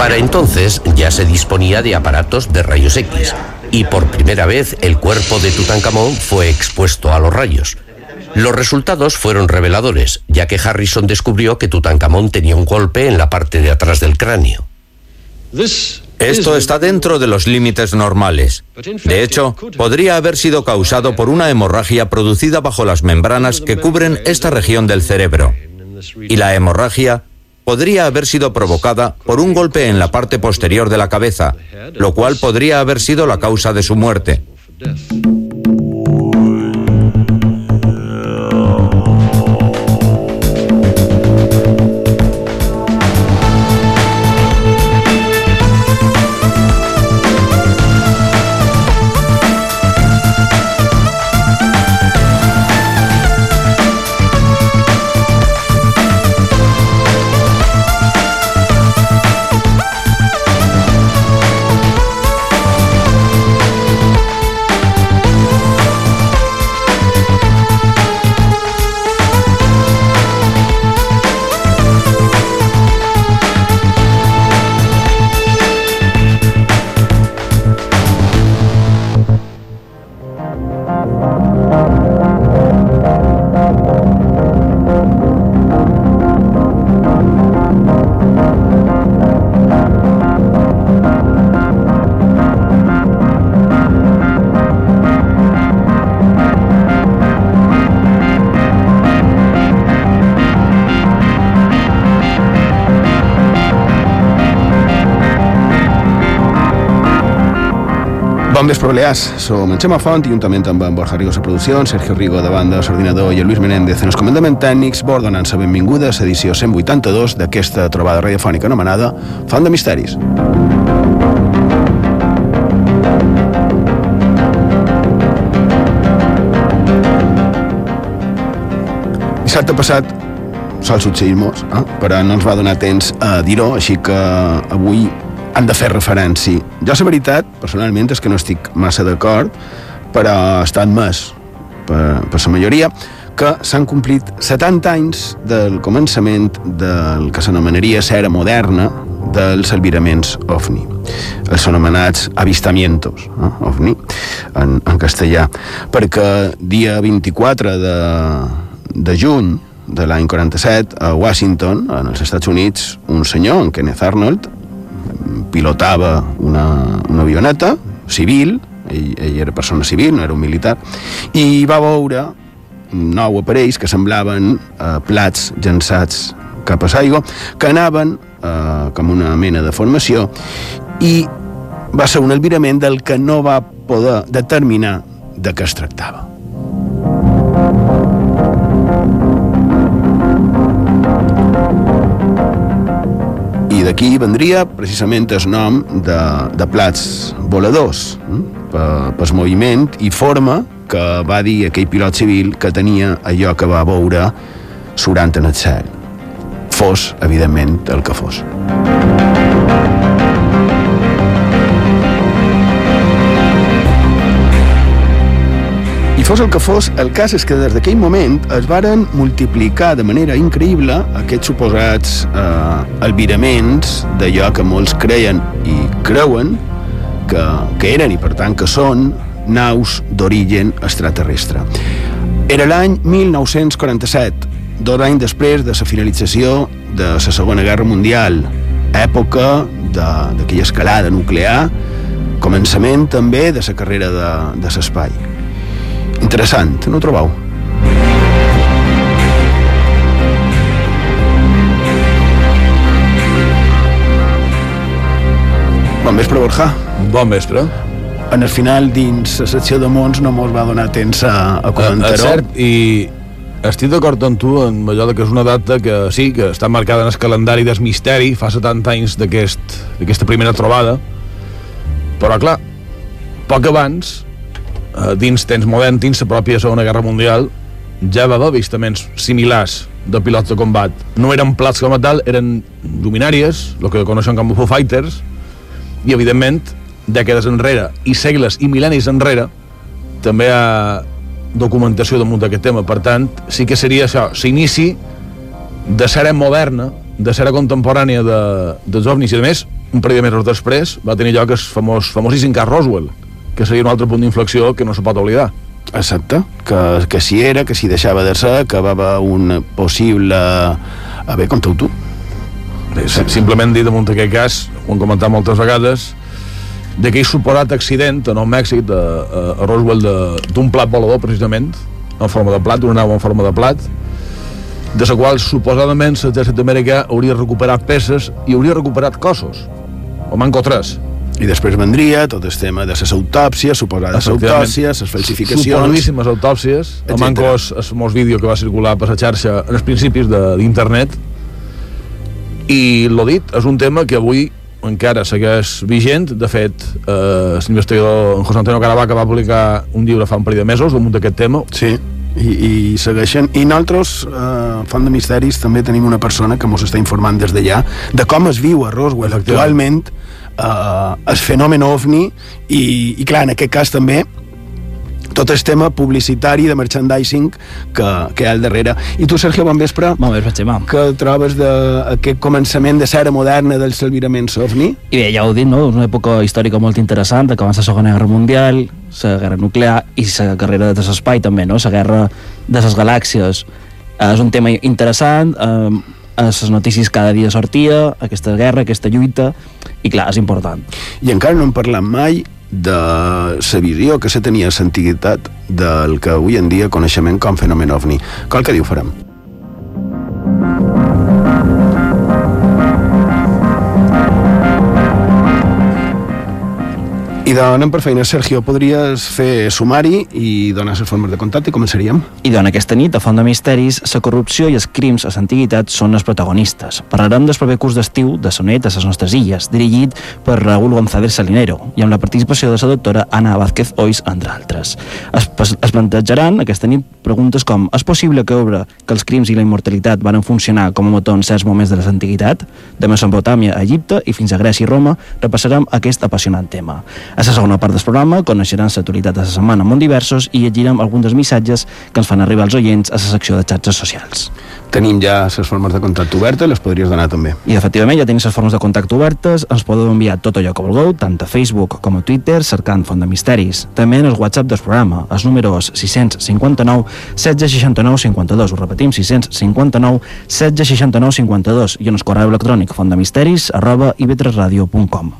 Para entonces ya se disponía de aparatos de rayos X y por primera vez el cuerpo de Tutankamón fue expuesto a los rayos. Los resultados fueron reveladores, ya que Harrison descubrió que Tutankamón tenía un golpe en la parte de atrás del cráneo. Esto está dentro de los límites normales. De hecho, podría haber sido causado por una hemorragia producida bajo las membranas que cubren esta región del cerebro. Y la hemorragia podría haber sido provocada por un golpe en la parte posterior de la cabeza, lo cual podría haber sido la causa de su muerte. Bon vespre, Balears. Som en Xema Font i juntament amb en Borja Rigo a producció, en Sergio Rigo de banda, l'ordinador i en Luis Menéndez en els comandaments tècnics, vol donar-se benvinguda a l'edició 182 d'aquesta trobada radiofònica anomenada Font de Misteris. Dissabte passat sol succeir-nos, eh? però no ens va donar temps a dir-ho, així que avui han de fer referència. Jo, la veritat, personalment, és que no estic massa d'acord, però estat més per, per la majoria, que s'han complit 70 anys del començament del que s'anomenaria l'era moderna dels albiraments OVNI, els anomenats avistamientos eh, OVNI, en, en castellà, perquè dia 24 de, de juny de l'any 47, a Washington, en els Estats Units, un senyor, en Kenneth Arnold, pilotava una, una avioneta civil, ell, ell era persona civil, no era un militar, i va veure nou aparells que semblaven eh, plats llançats cap a l'aigua, que anaven eh, com una mena de formació, i va ser un albirament del que no va poder determinar de què es tractava. D'aquí vendria precisament el nom de, de plats voladors, eh? per moviment i forma que va dir aquell pilot civil que tenia allò que va veure surant en el cel. Fos, evidentment, el que fos. Fos el que fos, el cas és que des d'aquell moment es varen multiplicar de manera increïble aquests suposats eh, albiraments d'allò que molts creien i creuen que, que eren i per tant que són naus d'origen extraterrestre. Era l'any 1947, dos anys després de la finalització de la Segona Guerra Mundial, època d'aquella escalada nuclear, començament també de la carrera de, de l'espai. Interessant, no ho trobeu? Bon vespre, Borja. Bon vespre. En el final, dins la secció de Mons, no mos va donar temps a, a comentar-ho. És cert, i estic d'acord amb tu en allò que és una data que sí, que està marcada en el calendari del misteri, fa 70 anys d'aquesta aquest, primera trobada, però clar, poc abans, eh, dins temps modern, dins la pròpia Segona Guerra Mundial, ja va haver avistaments similars de pilots de combat. No eren plats com a tal, eren luminàries, el que coneixen com Foo Fighters, i evidentment, dècades enrere, i segles i mil·lennis enrere, també hi ha documentació damunt d'aquest tema. Per tant, sí que seria això, l'inici de sèrie moderna, de sèrie contemporània de, dels ovnis, i a més, un parell de mesos després, va tenir lloc el famós, famosíssim cas Roswell, que seria un altre punt d'inflexió que no se pot oblidar. Exacte, que, que si era, que si deixava de ser, que va haver un possible... A veure, conta tu. Sí. Simplement dit damunt aquest cas, ho hem comentat moltes vegades, d'aquell suposat accident a Nou Mèxic, de, a, a Roswell, d'un plat volador, precisament, en forma de plat, una nau en forma de plat, de la qual suposadament l'exèrcit americà hauria recuperat peces i hauria recuperat cossos, o manco tres. I després vendria tot el tema de les autòpsies, suposades autòpsies, les falsificacions... Suposadíssimes autòpsies. El manco és el famós vídeo que va circular per la xarxa en els principis d'internet. I l'ho dit, és un tema que avui encara segueix vigent. De fet, eh, l'investigador José Antonio Caravaca va publicar un llibre fa un parell de mesos damunt d'aquest tema. Sí, i, i segueixen. I nosaltres, eh, Font de Misteris, també tenim una persona que ens està informant des d'allà de com es viu a Roswell actualment eh, el fenomen ovni i, i clar, en aquest cas també tot el tema publicitari de merchandising que, que hi ha al darrere. I tu, Sergio, bon vespre. Bon vespre, Xema. Que trobes d'aquest començament de l'era moderna dels albiraments ovni? I bé, ja ho he dit, no? És una època històrica molt interessant, que abans la Segona Guerra Mundial, la guerra nuclear i la carrera de l'espai també, no? La guerra de les galàxies. Eh, és un tema interessant, eh, a les notícies cada dia sortia, aquesta guerra, aquesta lluita, i clar, és important. I encara no hem parlat mai de la visió que se tenia a l'antiguitat del que avui en dia coneixement com fenomen ovni. Qual que diu farem? I anem per feina. Sergio, podries fer sumari i donar les formes de contacte i començaríem? I durant aquesta nit, a Font de Misteris, la corrupció i els crims a l'antiguitat són els protagonistes. Parlarem del proper curs d'estiu de Sonet a les nostres illes, dirigit per Raúl González Salinero i amb la participació de la doctora Ana Vázquez Ois, entre altres. Es, es plantejaran aquesta nit preguntes com és possible que obra que els crims i la immortalitat van funcionar com a motor en certs moments de l'antiguitat? De Mesopotàmia a Egipte i fins a Grècia i Roma repassarem aquest apassionant tema. A la segona part del programa coneixeran l'actualitat de la setmana molt diversos i llegirem alguns dels missatges que ens fan arribar els oients a la secció de xarxes socials. Tenim ja les formes de contacte obertes, les podries donar també. I efectivament ja tenim les formes de contacte obertes, ens podeu enviar tot allò que vulgueu, tant a Facebook com a Twitter, cercant Font de Misteris. També en el WhatsApp del programa, els números 659 1669 52, ho repetim, 659 1669 52 i en el correu electrònic fontdemisteris arroba ib3radio.com.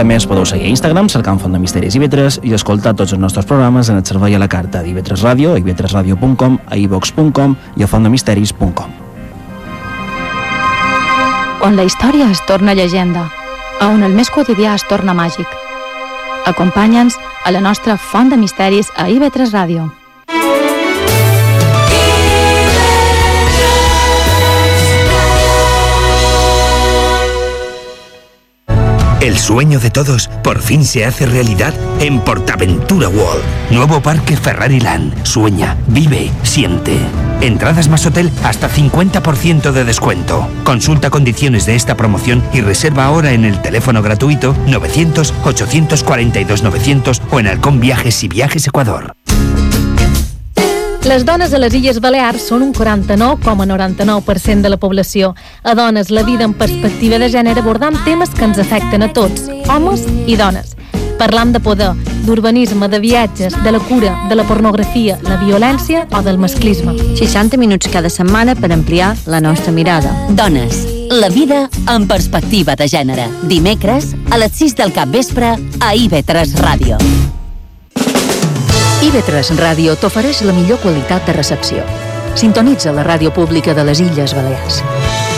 També ens podeu seguir a Instagram cercant Font de Misteris i Vetres i escoltar tots els nostres programes en el servei a la carta d'Ivetres Ràdio, a a ivox.com i a fontdemisteris.com. On la història es torna llegenda, a on el més quotidià es torna màgic. Acompanya'ns a la nostra Font de Misteris a Ivetres Ràdio. El sueño de todos por fin se hace realidad en Portaventura World. Nuevo parque Ferrari Land. Sueña, vive, siente. Entradas más hotel hasta 50% de descuento. Consulta condiciones de esta promoción y reserva ahora en el teléfono gratuito 900 842 900 o en Halcón Viajes y Viajes Ecuador. Les dones a les Illes Balears són un 49,99% de la població. A dones, la vida en perspectiva de gènere abordant temes que ens afecten a tots, homes i dones. Parlam de poder, d'urbanisme, de viatges, de la cura, de la pornografia, la violència o del masclisme. 60 minuts cada setmana per ampliar la nostra mirada. Dones, la vida en perspectiva de gènere. Dimecres, a les 6 del cap vespre, a IB3 Ràdio. IB3 Ràdio t'ofereix la millor qualitat de recepció. Sintonitza la ràdio pública de les Illes Balears.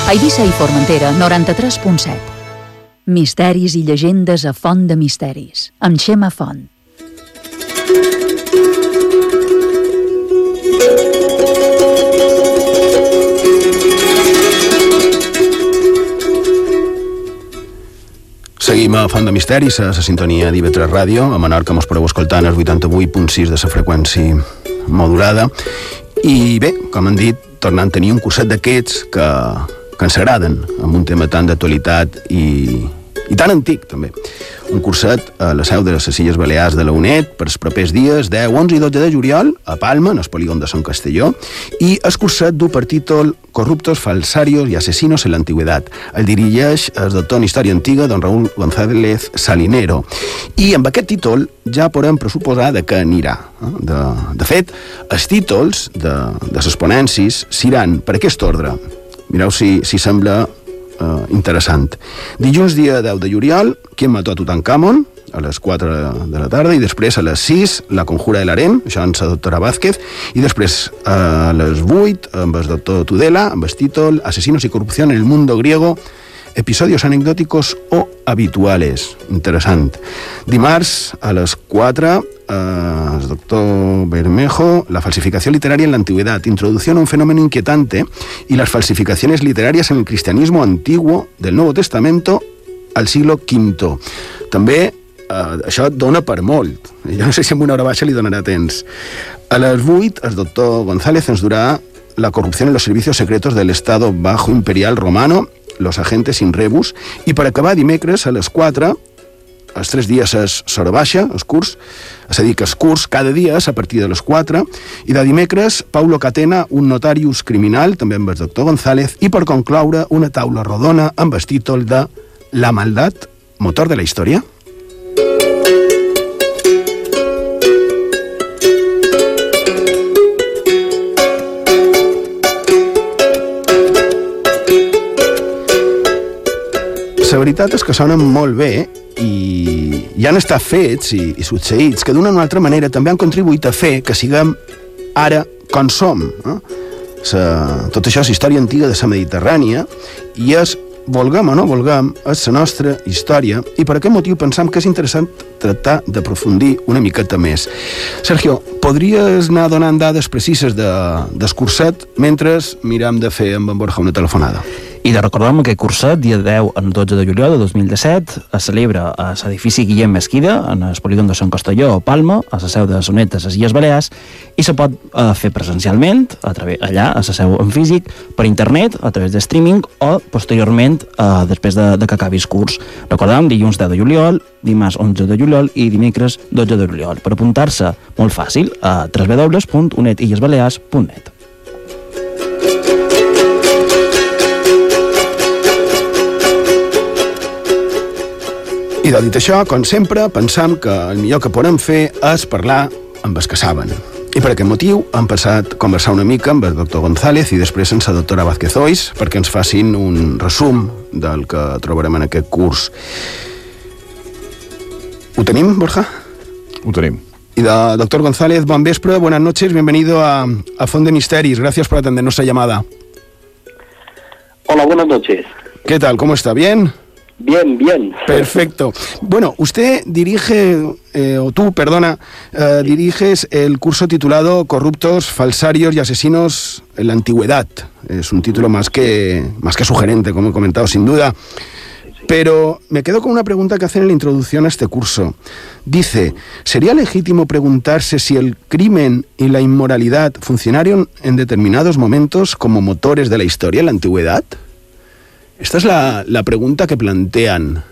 A Eivissa i Formentera, 93.7. Misteris i llegendes a Font de Misteris, amb Xema Font. Seguim a Font de Misteris, a la sintonia d'IV3 Ràdio, a Menorca mos podeu escoltar en el 88.6 de la freqüència modulada. I bé, com han dit, tornant a tenir un curset d'aquests que, que ens agraden, amb un tema tan d'actualitat i, i tan antic, també. Un curset a la seu de les Illes Balears de la UNED per els propers dies 10, 11 i 12 de juliol a Palma, en el polígon de Sant Castelló, i el curset du per títol Corruptos, falsarios i asesinos en l'antigüedat. El dirigeix el doctor en Història Antiga, don Raúl González Salinero. I amb aquest títol ja podem pressuposar de què anirà. Eh? De, de fet, els títols de, de les ponències seran per aquest ordre. Mireu si, si sembla eh, interessant. Dilluns, dia 10 de juliol, qui mató a Tutankamon, a les 4 de la tarda, i després a les 6, la conjura de l'Arem, això doctora Vázquez, i després a les 8, amb el doctor Tudela, amb el títol Asesinos y corrupción en el mundo griego, episodios anecdòticos o habituales. Interessant. Dimarts, a les 4, eh, el doctor Bermejo, la falsificación literaria en la antigüedad, introducción a un fenómeno inquietante y las falsificaciones literarias en el cristianismo antiguo del Nuevo Testamento al siglo V. També eh, això dona per molt. Jo no sé si amb una hora baixa li donarà temps. A les 8, el doctor González ens durà la corrupción en los servicios secretos del Estado bajo imperial romano los agentes sin rebus, i per acabar dimecres a les 4 els tres dies és s'hora baixa, els curs, és a dir, que els curs cada dia és a partir de les 4, i de dimecres Paulo Catena, un notarius criminal, també amb el doctor González, i per concloure una taula rodona amb el títol de La maldat, motor de la història. Veritat és que sonen molt bé i, i han estat fets i, i succeïts que d'una o altra manera també han contribuït a fer que siguem ara com som. No? Sa, tot això és història antiga de la Mediterrània i és, volguem o no volguem, és la nostra història i per aquest motiu pensam que és interessant tractar d'aprofundir una miqueta més. Sergio, podries anar donant dades precises de, del curset mentre mirem de fer amb en Borja una telefonada? I de recordar que aquest curset, dia 10 en 12 de juliol de 2017, es celebra a l'edifici Guillem Mesquida, en el polígon de Sant Costelló, a Palma, a la seu de Sonet de les Illes Balears, i se pot eh, fer presencialment, a través, allà, a la seu en físic, per internet, a través de streaming, o posteriorment, eh, després de, de que acabi el curs. Recordem, dilluns 10 de juliol, dimarts 11 de juliol i dimecres 12 de juliol. Per apuntar-se, molt fàcil, a www.unetillesbalears.net. I de dit això, com sempre, pensam que el millor que podem fer és parlar amb els que saben. I per aquest motiu hem passat a conversar una mica amb el doctor González i després amb la doctora Vázquez Ois perquè ens facin un resum del que trobarem en aquest curs. Ho tenim, Borja? Ho tenim. Y da, doctor González, buen vespre, buenas noches, bienvenido a, a Fond de Misteris. Gracias por atender nuestra llamada. Hola, buenas noches. ¿Qué tal? ¿Cómo está? ¿Bien? Bien, bien. Perfecto. Bueno, usted dirige, eh, o tú, perdona, eh, diriges el curso titulado Corruptos, Falsarios y Asesinos en la Antigüedad. Es un título más que, más que sugerente, como he comentado, sin duda. Pero me quedo con una pregunta que hacen en la introducción a este curso. Dice, ¿sería legítimo preguntarse si el crimen y la inmoralidad funcionaron en determinados momentos como motores de la historia en la antigüedad? Esta es la, la pregunta que plantean.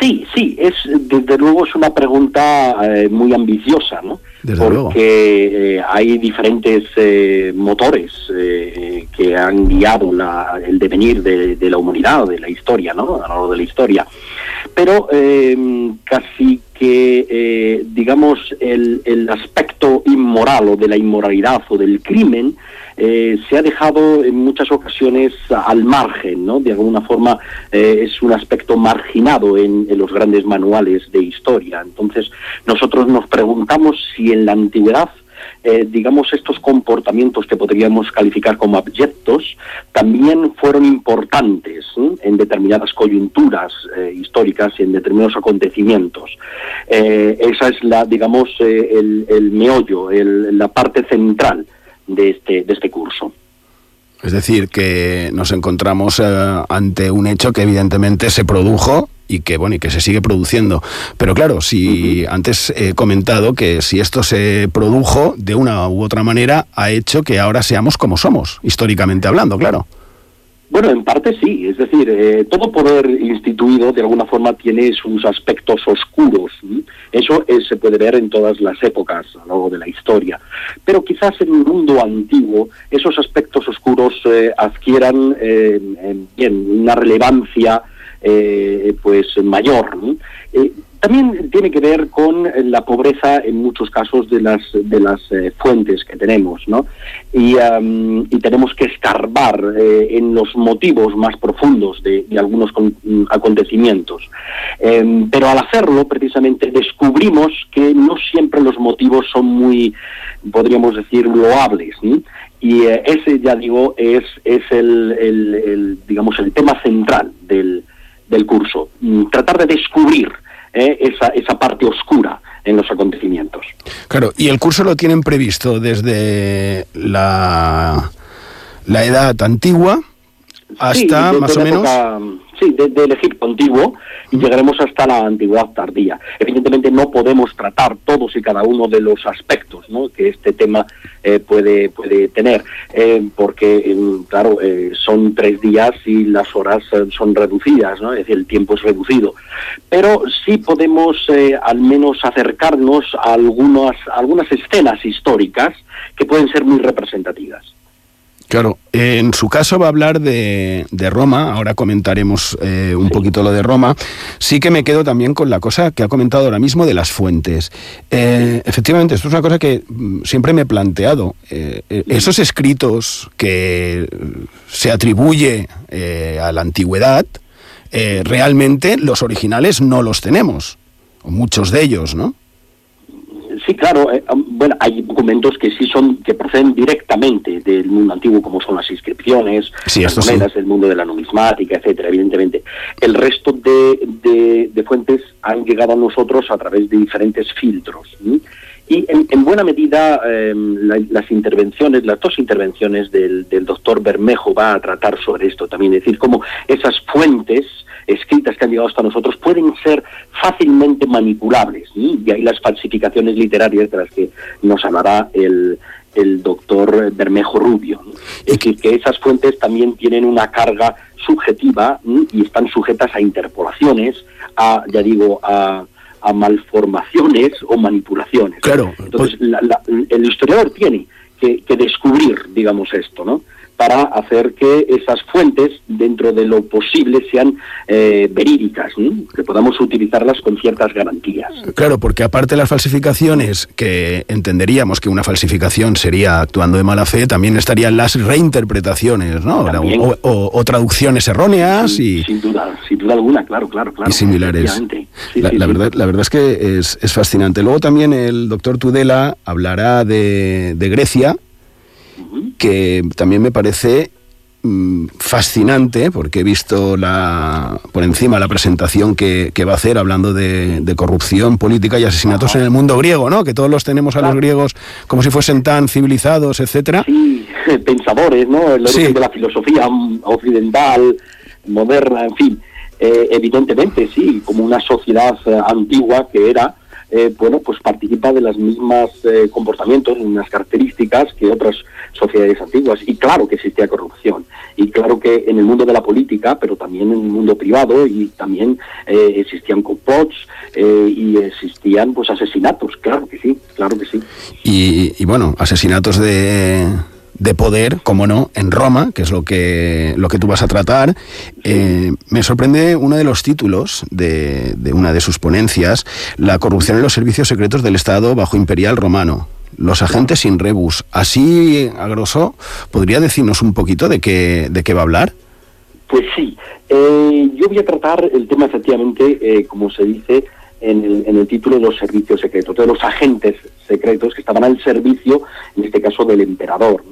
Sí, sí, es desde luego es una pregunta eh, muy ambiciosa, ¿no? Desde Porque eh, hay diferentes eh, motores eh, que han guiado la- el devenir de, de la humanidad, de la historia, ¿no? A lo largo de la historia. Pero eh, casi que, eh, digamos, el, el aspecto inmoral o de la inmoralidad o del crimen eh, se ha dejado en muchas ocasiones al margen, ¿no? De alguna forma eh, es un aspecto marginado en, en los grandes manuales de historia. Entonces, nosotros nos preguntamos si en la antigüedad eh, digamos, estos comportamientos que podríamos calificar como abyectos también fueron importantes en determinadas coyunturas eh, históricas y en determinados acontecimientos. Eh, esa es la, digamos, el, meollo, la parte central de este, de este curso. Es decir, que nos encontramos ante un hecho que evidentemente se produjo y que bueno y que se sigue produciendo. Pero claro, si antes he comentado que si esto se produjo de una u otra manera ha hecho que ahora seamos como somos, históricamente hablando, claro. Bueno, en parte sí, es decir, eh, todo poder instituido de alguna forma tiene sus aspectos oscuros. Eso eh, se puede ver en todas las épocas a lo largo de la historia. Pero quizás en un mundo antiguo esos aspectos oscuros eh, adquieran bien, una relevancia pues mayor. También tiene que ver con eh, la pobreza en muchos casos de las de las eh, fuentes que tenemos, ¿no? Y, tenemos que escarbar eh, en los motivos más profundos de, algunos mm, acontecimientos. Em, pero al hacerlo, precisamente, descubrimos que no siempre los motivos son muy, podríamos decir, loables. Y ese, ya digo, es, es el, el, digamos, el tema central del, del curso. Mm, tratar de descubrir ¿eh? esa, esa parte oscura en los acontecimientos. Claro, y el curso lo tienen previsto desde la, la edad antigua hasta más o menos sí, del Egipto antiguo y llegaremos hasta la antigüedad tardía. Evidentemente no podemos tratar todos y cada uno de los aspectos que este tema eh, puede, puede tener, eh, porque, claro, eh, son tres días y las horas son reducidas, ¿no? es decir, el tiempo es reducido. Pero sí podemos al menos acercarnos a algunas, a algunas escenas históricas que pueden ser muy representativas. Claro, en su caso va a hablar de, Roma, ahora comentaremos eh, un poquito lo de Roma. Sí que me quedo también con la cosa que ha comentado ahora mismo de las fuentes. Eh, efectivamente, esto es una cosa que mm, siempre me he planteado. Eh, esos escritos que se atribuye a la antigüedad, realmente los originales no los tenemos, o muchos de ellos, ¿no? Sí, claro. Eh, bueno, hay documentos que sí son que proceden directamente del mundo antiguo, como son las inscripciones, las monedas del mundo de la numismática, etcétera. Evidentemente, el resto de, de, fuentes han llegado a nosotros a través de diferentes filtros. Y en, buena medida em, las intervenciones, las dos intervenciones del, del doctor Bermejo va a tratar sobre esto también, es decir, cómo esas fuentes escritas que han llegado hasta nosotros pueden ser fácilmente manipulables. Y ahí las falsificaciones literarias de las que nos hablará el, el doctor Bermejo Rubio. Es decir, que esas fuentes también tienen una carga subjetiva y están sujetas a interpolaciones, a, ya digo, a, a malformaciones o manipulaciones. Claro. Entonces, el historiador tiene que, que descubrir, digamos, esto, ¿no? Para hacer que esas fuentes, dentro de lo posible, sean eh, verídicas, que podamos utilizarlas con ciertas garantías. Claro, porque aparte de las falsificaciones, que entenderíamos que una falsificación sería actuando de mala fe, también estarían las reinterpretaciones, ¿no? O, traducciones erróneas y... Sin duda, sin duda alguna, claro, claro, claro. Y similares. la, verdad, la verdad es que es, es fascinante. Luego también el doctor Tudela hablará de, de Grecia, que también me parece mm, fascinante porque he visto la, por encima la presentación que, va a hacer hablando de, corrupción política y asesinatos en el mundo griego, ¿no? Que todos los tenemos a los griegos como si fuesen tan civilizados, etcétera. Sí, pensadores, ¿no? El origen de la filosofía occidental, moderna, en fin. Eh, evidentemente, sí, como una sociedad eh, antigua que era, eh, bueno, pues participa de las mismas eh, comportamientos, mismas características que otras sociedades antiguas. Y claro que existía corrupción. Y claro que en el mundo de la política, pero también en el mundo privado, y también eh, existían complots y existían pues asesinatos. Claro que sí, claro que sí. y bueno, asesinatos de de poder, como no, en Roma, que es lo que, lo que tú vas a tratar. Eh, me sorprende uno de los títulos de, de, una de sus ponencias, La corrupción en los servicios secretos del Estado bajo imperial romano. Los agentes sin rebus. Así, a grosso, ¿podría decirnos un poquito de qué, de qué va a hablar? Pues sí. Eh, yo voy a tratar el tema, efectivamente, eh, como se dice, en el, en el, título de los servicios secretos, de los agentes secretos que estaban al servicio, en este caso, del emperador.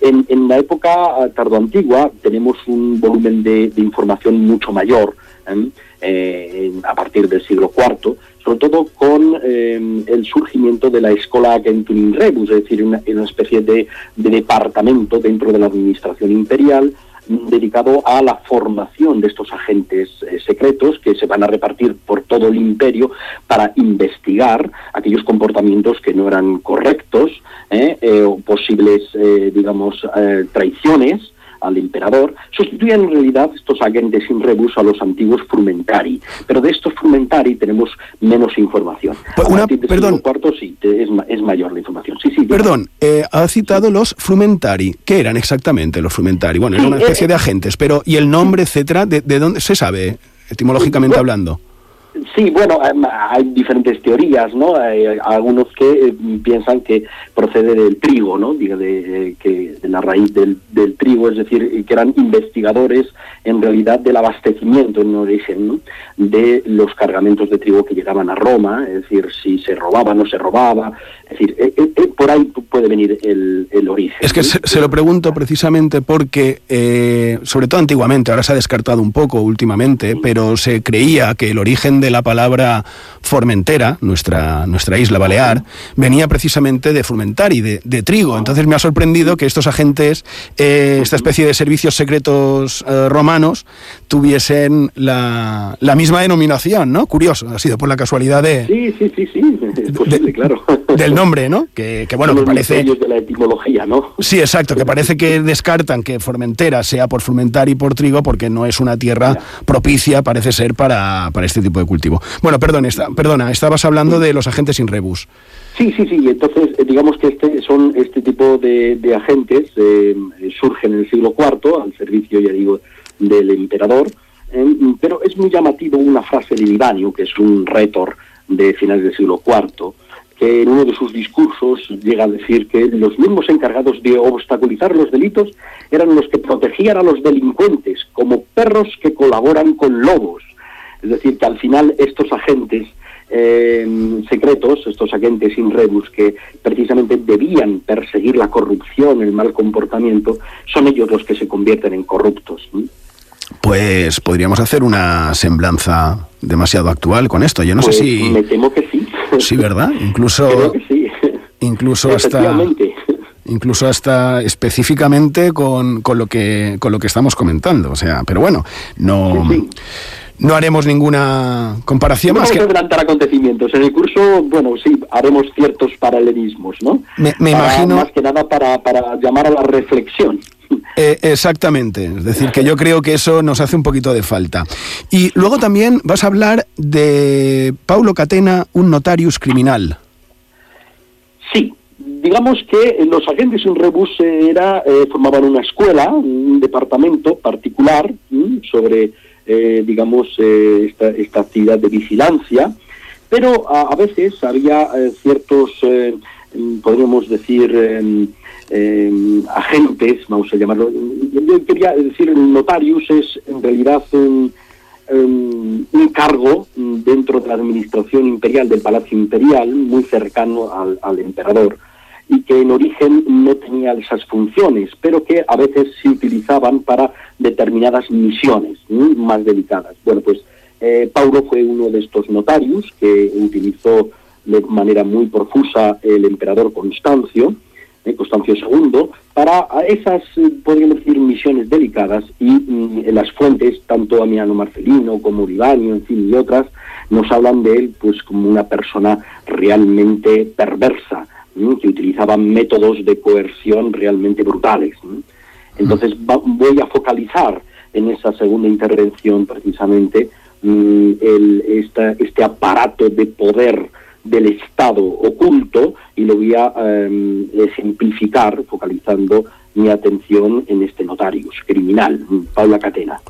En, la época tardoantigua tenemos un volumen de, información mucho mayor, ¿eh? Eh, a partir del siglo IV, sobre todo con eh, el surgimiento de la Escola Gentuin Rebus, es decir, una, especie de departamento dentro de la administración imperial, dedicado a la formación de estos agentes eh, secretos que se van a repartir por todo el imperio para investigar aquellos comportamientos que no eran correctos eh, eh, o posibles, digamos, traiciones al emperador, sustituían en realidad estos agentes sin rebus a los antiguos frumentari. Pero de estos frumentari tenemos menos información. Pues una, perdón. Cuarto, sí, es, es, mayor la información. Sí, sí, perdón, eh, ha citado los frumentari. ¿Qué eran exactamente los frumentari? Bueno, era una especie eh, de agentes, pero ¿y el nombre, etcétera? ¿De, de dónde se sabe, etimológicamente hablando? Sí, bueno, hay diferentes teorías, ¿no? Hay algunos que eh, piensan que procede del trigo, ¿no? Diga, de, eh, que de la raíz del, del, trigo, es decir, que eran investigadores en realidad del abastecimiento en origen, ¿no? De los cargamentos de trigo que llegaban a Roma, es decir, si se robaba o no se robaba, es decir, eh, por ahí puede venir el, el origen. Es que se, lo pregunto precisamente porque, sobre todo antiguamente, ahora se ha descartado un poco últimamente, pero se creía que el origen de la palabra Formentera, nuestra, nuestra isla balear, venía precisamente de Formentari, de, de trigo. Entonces me ha sorprendido que estos agentes, eh, esta especie de servicios secretos eh, romanos, tuviesen la, la, misma denominación, ¿no? Curioso, ha sido por la casualidad de... Sí, sí, sí, sí, es posible, claro. Del nombre, ¿no? Que, que bueno, que parece... de la etimología, ¿no? Sí, exacto, que parece que descartan que Formentera sea por Formentar y por trigo porque no es una tierra propicia, parece ser, para, para este tipo de Bueno, perdón, perdona, estabas hablando de los agentes sin rebus. Sí, sí, sí. Entonces, eh, digamos que este, son este tipo de, agentes eh, surgen en el siglo IV al servicio, ya digo, del emperador. Eh, pero es muy llamativo una frase de Libanio, que es un rétor de finales del siglo IV, que en uno de sus discursos llega a decir que los mismos encargados de obstaculizar los delitos eran los que protegían a los delincuentes como perros que colaboran con lobos. Es decir, que al final estos agentes eh, secretos, estos agentes sin rebus que precisamente debían perseguir la corrupción, el mal comportamiento, son ellos los que se convierten en corruptos. Pues podríamos hacer una semblanza demasiado actual con esto. Yo no sé pues si. Me temo que sí. Sí, ¿verdad? Incluso. Creo que sí. Incluso hasta. Incluso hasta específicamente con, con, lo que, con lo que estamos comentando. O sea, pero bueno, no no haremos ninguna comparación no más vamos que... a adelantar acontecimientos. En el curso, bueno, sí, haremos ciertos paralelismos, ¿no? Me, imagino... Más que nada para, para llamar a la reflexión. Eh, exactamente, es decir, que yo creo que eso nos hace un poquito de falta. Y luego también vas a hablar de Paulo Catena, un notarius criminal. Sí, digamos que los agentes en rebus era, eh, formaban una escuela, un departamento particular sobre eh, digamos, eh, esta, esta, actividad de vigilancia, pero a, veces había eh, ciertos, mm, podríamos decir, em, agentes, vamos a llamarlo, yo quería decir, notarius es en realidad un, em, un cargo dentro de la administración imperial del Palacio Imperial, muy cercano al emperador y que en origen no tenía esas funciones, pero que a veces se utilizaban para determinadas misiones más delicadas. Bueno, pues eh, Paulo fue uno de estos notarios que utilizó de manera muy profusa el emperador Constancio, eh, Constancio II, para esas, podríamos decir, misiones delicadas y mm, las fuentes, tanto Amiano Marcelino como Uribanio, en fin, y otras, nos hablan de él pues como una persona realmente perversa, que utilizaban métodos de coerción realmente brutales. Entonces voy a focalizar en esa segunda intervención precisamente mm, este aparato de poder del Estado oculto y lo voy a em, simplificar focalizando mi atención en este notarius criminal, Paula Catena.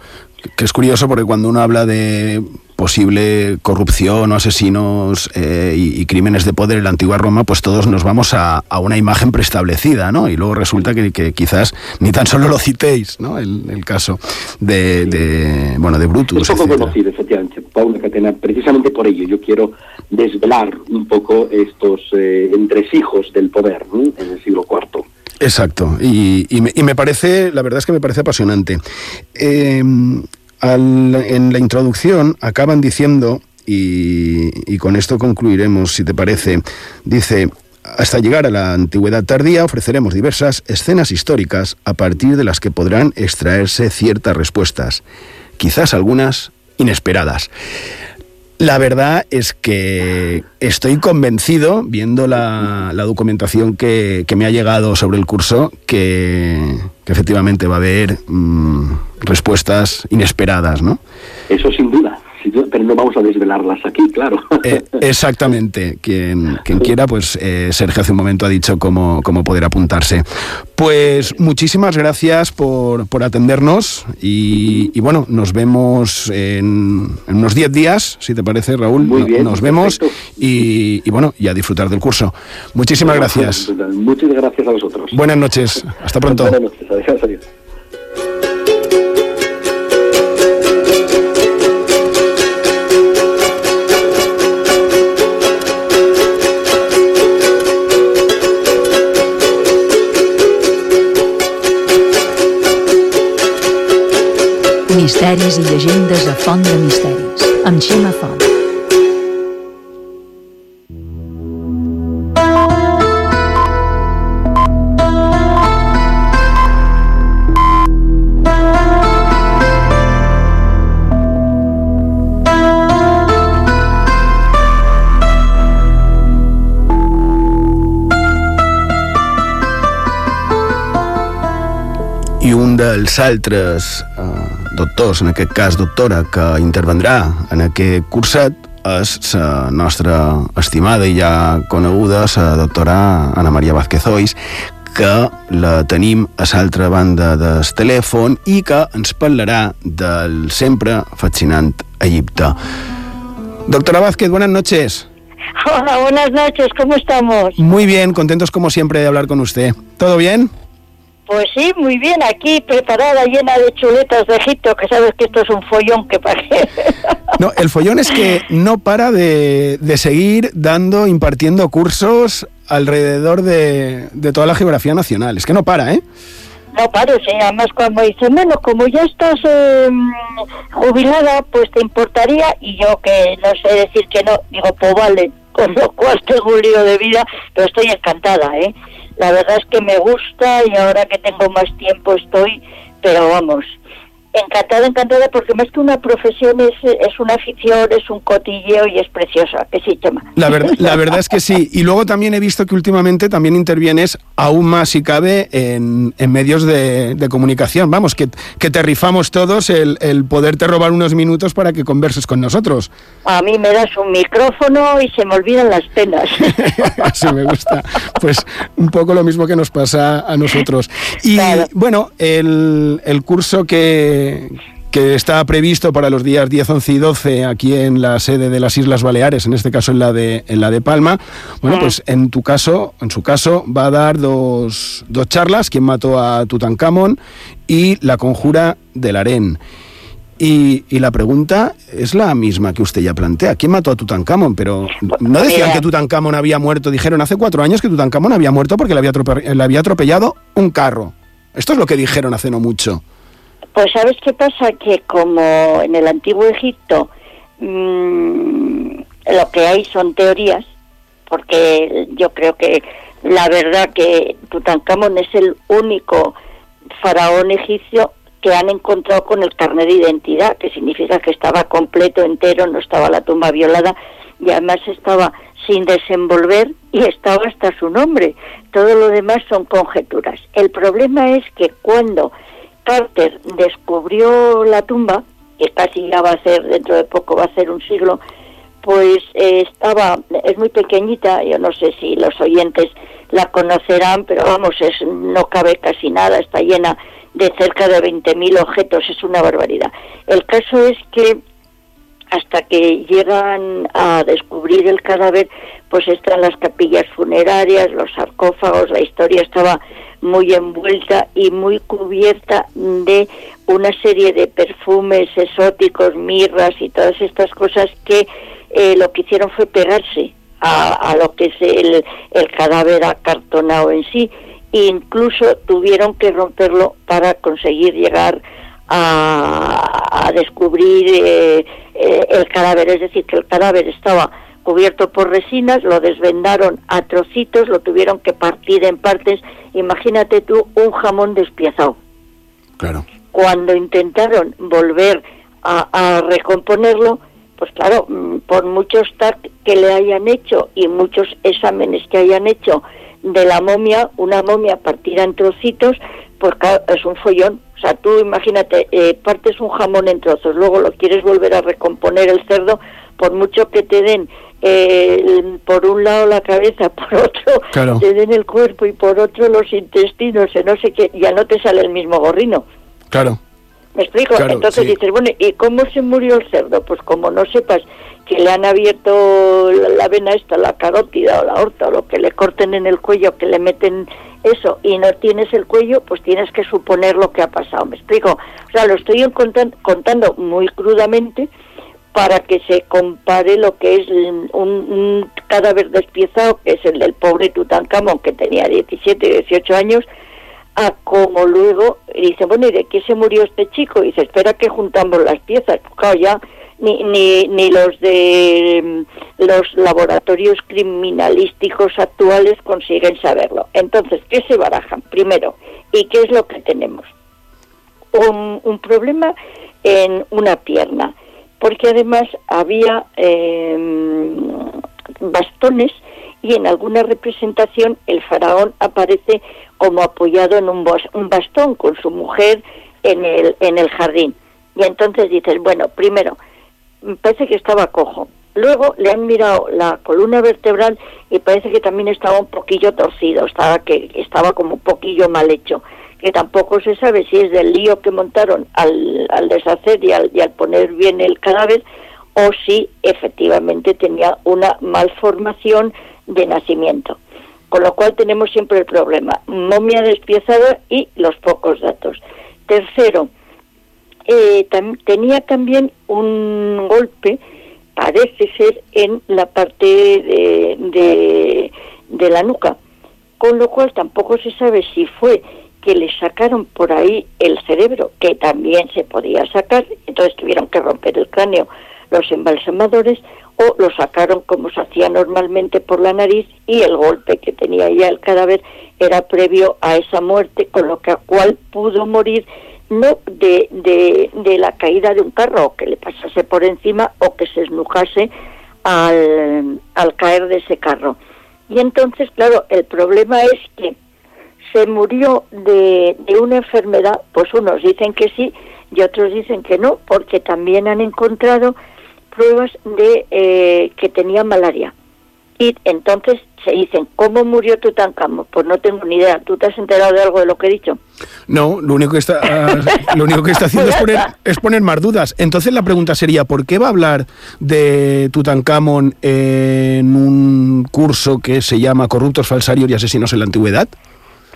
Que es curioso porque cuando uno habla de posible corrupción o asesinos eh, y, crímenes de poder en la antigua Roma, pues todos nos vamos a, una imagen preestablecida, ¿no? Y luego resulta que, quizás ni tan solo lo citéis, ¿no? El, caso de, bueno, de Brutus. Es poco conocido, efectivamente, Paula Catena. Precisamente por ello yo quiero desvelar un poco estos eh, entresijos del poder en el siglo IV. Exacto, y, me, parece, la verdad es que me parece apasionante. Eh, en la introducción acaban diciendo, y, con esto concluiremos, si te parece, dice, hasta llegar a la antigüedad tardía ofreceremos diversas escenas históricas a partir de las que podrán extraerse ciertas respuestas, quizás algunas inesperadas. La verdad es que estoy convencido, viendo la, documentación que, me ha llegado sobre el curso, que, efectivamente va a haber mmm, respuestas inesperadas, ¿no? Eso sin duda pero no vamos a desvelarlas aquí, claro. Eh, exactamente. Quien, quien quiera, pues eh, Sergio hace un momento ha dicho cómo, cómo poder apuntarse. Pues muchísimas gracias por, por atendernos y, y, bueno, nos vemos en, en unos 10 días, si te parece, Raúl. Muy bien, nos vemos y, y, bueno, y a disfrutar del curso. Muchísimas gracias. Muchas gracias a vosotros. Buenas noches. Hasta pronto. Buenas noches. Adiós, adiós. Misteris i llegendes a Font de Misteris, amb Xema Font. I dels altres doctors, en aquest cas doctora, que intervendrà en aquest curset és la nostra estimada i ja coneguda, la doctora Ana Maria Vázquez Ois, que la tenim a l'altra banda del telèfon i que ens parlarà del sempre fascinant Egipte. Doctora Vázquez, buenas noches. Hola, buenas noches, ¿cómo estamos? Muy bien, contentos como siempre de hablar con usted. ¿Todo bien? Pues sí, muy bien, aquí preparada, llena de chuletas de Egipto, que sabes que esto es un follón que parece. No, el follón es que no para de, de seguir dando, impartiendo cursos alrededor de, de, toda la geografía nacional. Es que no para, ¿eh? No paro, sí. Además, cuando dice, bueno, como ya estás eh, jubilada, pues te importaría, y yo que no sé decir que no, digo, pues vale, con lo cual tengo un lío de vida, pero estoy encantada, ¿eh? La verdad es que me gusta y ahora que tengo más tiempo estoy, pero vamos, encantada, encantada, porque más que una profesión es, es una afición, es un cotilleo y es preciosa, que sí, Chema. La, ver, la verdad es que sí. Y luego también he visto que últimamente también intervienes aún más, si cabe, en, en medios de, de, comunicación. Vamos, que, que te rifamos todos el, el, poderte robar unos minutos para que converses con nosotros. A mí me das un micrófono y se me olvidan las penas. Así me gusta. Pues un poco lo mismo que nos pasa a nosotros. Y claro. bueno, el, el curso que que está previsto para los días 10, 11 y 12 aquí en la sede de las Islas Baleares, en este caso en la de, en la de Palma. Bueno, pues en tu caso, en su caso, va a dar dos, dos charlas, quién mató a Tutankamón y la conjura del harén. Y, y, la pregunta es la misma que usted ya plantea. ¿Quién mató a Tutankamón? Pero no decían que Tutankamón había muerto. Dijeron hace cuatro años que Tutankamón había muerto porque le había, le había atropellado un carro. Esto es lo que dijeron hace no mucho. Pues sabes qué pasa, que como en el antiguo Egipto mmm, lo que hay son teorías, porque yo creo que la verdad que Tutankamón es el único faraón egipcio que han encontrado con el carnet de identidad, que significa que estaba completo, entero, no estaba la tumba violada y además estaba sin desenvolver y estaba hasta su nombre. Todo lo demás son conjeturas. El problema es que cuando Carter descubrió la tumba, que casi ya va a ser, dentro de poco va a ser un siglo, pues eh, estaba, es muy pequeñita, yo no sé si los oyentes la conocerán, pero vamos, es, no cabe casi nada, está llena de cerca de 20.000 objetos, es una barbaridad. El caso es que hasta que llegan a descubrir el cadáver, pues están las capillas funerarias, los sarcófagos, la historia estaba muy envuelta y muy cubierta de una serie de perfumes exóticos, mirras y todas estas cosas que eh, lo que hicieron fue pegarse a, lo que es el, el, cadáver acartonado en sí. E incluso tuvieron que romperlo para conseguir llegar a, a descubrir eh, eh, el cadáver. Es decir, que el cadáver estaba cubierto por resinas, lo desvendaron a trocitos, lo tuvieron que partir en partes. Imagínate tú un jamón despiezado. Claro. Cuando intentaron volver a, a recomponerlo, pues claro, mm, por muchos TAC que le hayan hecho y muchos exámenes que hayan hecho de la momia, una momia partida en trocitos, pues claro, es un follón. O sea, tú imagínate, eh, partes un jamón en trozos, luego lo quieres volver a recomponer el cerdo, por mucho que te den eh, por un lado la cabeza, por otro te den el cuerpo y por otro los intestinos, no sé qué, ya no te sale el mismo gorrino. Claro. ¿Me explico? Entonces dices, bueno, ¿y cómo se murió el cerdo? Pues como no sepas que le han abierto la, vena esta, la carótida o la horta, o lo que le corten en el cuello, que le meten eso, y no tienes el cuello, pues tienes que suponer lo que ha pasado. ¿Me explico? O sea, lo estoy contando muy crudamente para que se compare lo que es un, cadáver despiezado, que es el del pobre Tutankamón, que tenía 17, 18 años, a como luego dice, bueno, ¿y de qué se murió este chico? Y dice, espera que juntamos las piezas. Claro, ya ni, ni, ni los de mm, los laboratorios criminalísticos actuales consiguen saberlo. Entonces, ¿qué se barajan? Primero, ¿y qué es lo que tenemos? Un, un problema en una pierna, porque además había em, bastones y en alguna representación el faraón aparece como apoyado en un, un bastón con su mujer en el, en el jardín. Y entonces dices, bueno, primero, parece que estaba cojo. Luego le han mirado la columna vertebral y parece que también estaba un poquillo torcido, estaba que estaba como un poquillo mal hecho, que tampoco se sabe si es del lío que montaron al, al deshacer y al, y al poner bien el cadáver o si efectivamente tenía una malformación de nacimiento. Con lo cual tenemos siempre el problema, momia despiezada y los pocos datos. Tercero, eh, tenía también un golpe, parece ser, en la parte de, de, la nuca, con lo cual tampoco se sabe si fue que le sacaron por ahí el cerebro, que también se podía sacar, entonces tuvieron que romper el cráneo los embalsamadores, o lo sacaron como se hacía normalmente por la nariz y el golpe que tenía ya el cadáver era previo a esa muerte, con lo que cual pudo morir no de, de, de, la caída de un carro, o que le pasase por encima o que se esnujase al, al caer de ese carro. Y entonces, claro, el problema es que se murió de, de una enfermedad, pues unos dicen que sí y otros dicen que no, porque también han encontrado pruebas de eh, que tenía malaria. Y entonces se dicen, ¿cómo murió Tutankamón? Pues no tengo ni idea. ¿Tú te has enterado de algo de lo que he dicho? No, lo único que está, lo único que está haciendo es poner, es poner más dudas. Entonces la pregunta sería, ¿por qué va a hablar de Tutankamón en un curso que se llama Corruptos, Falsarios y Asesinos en la Antigüedad?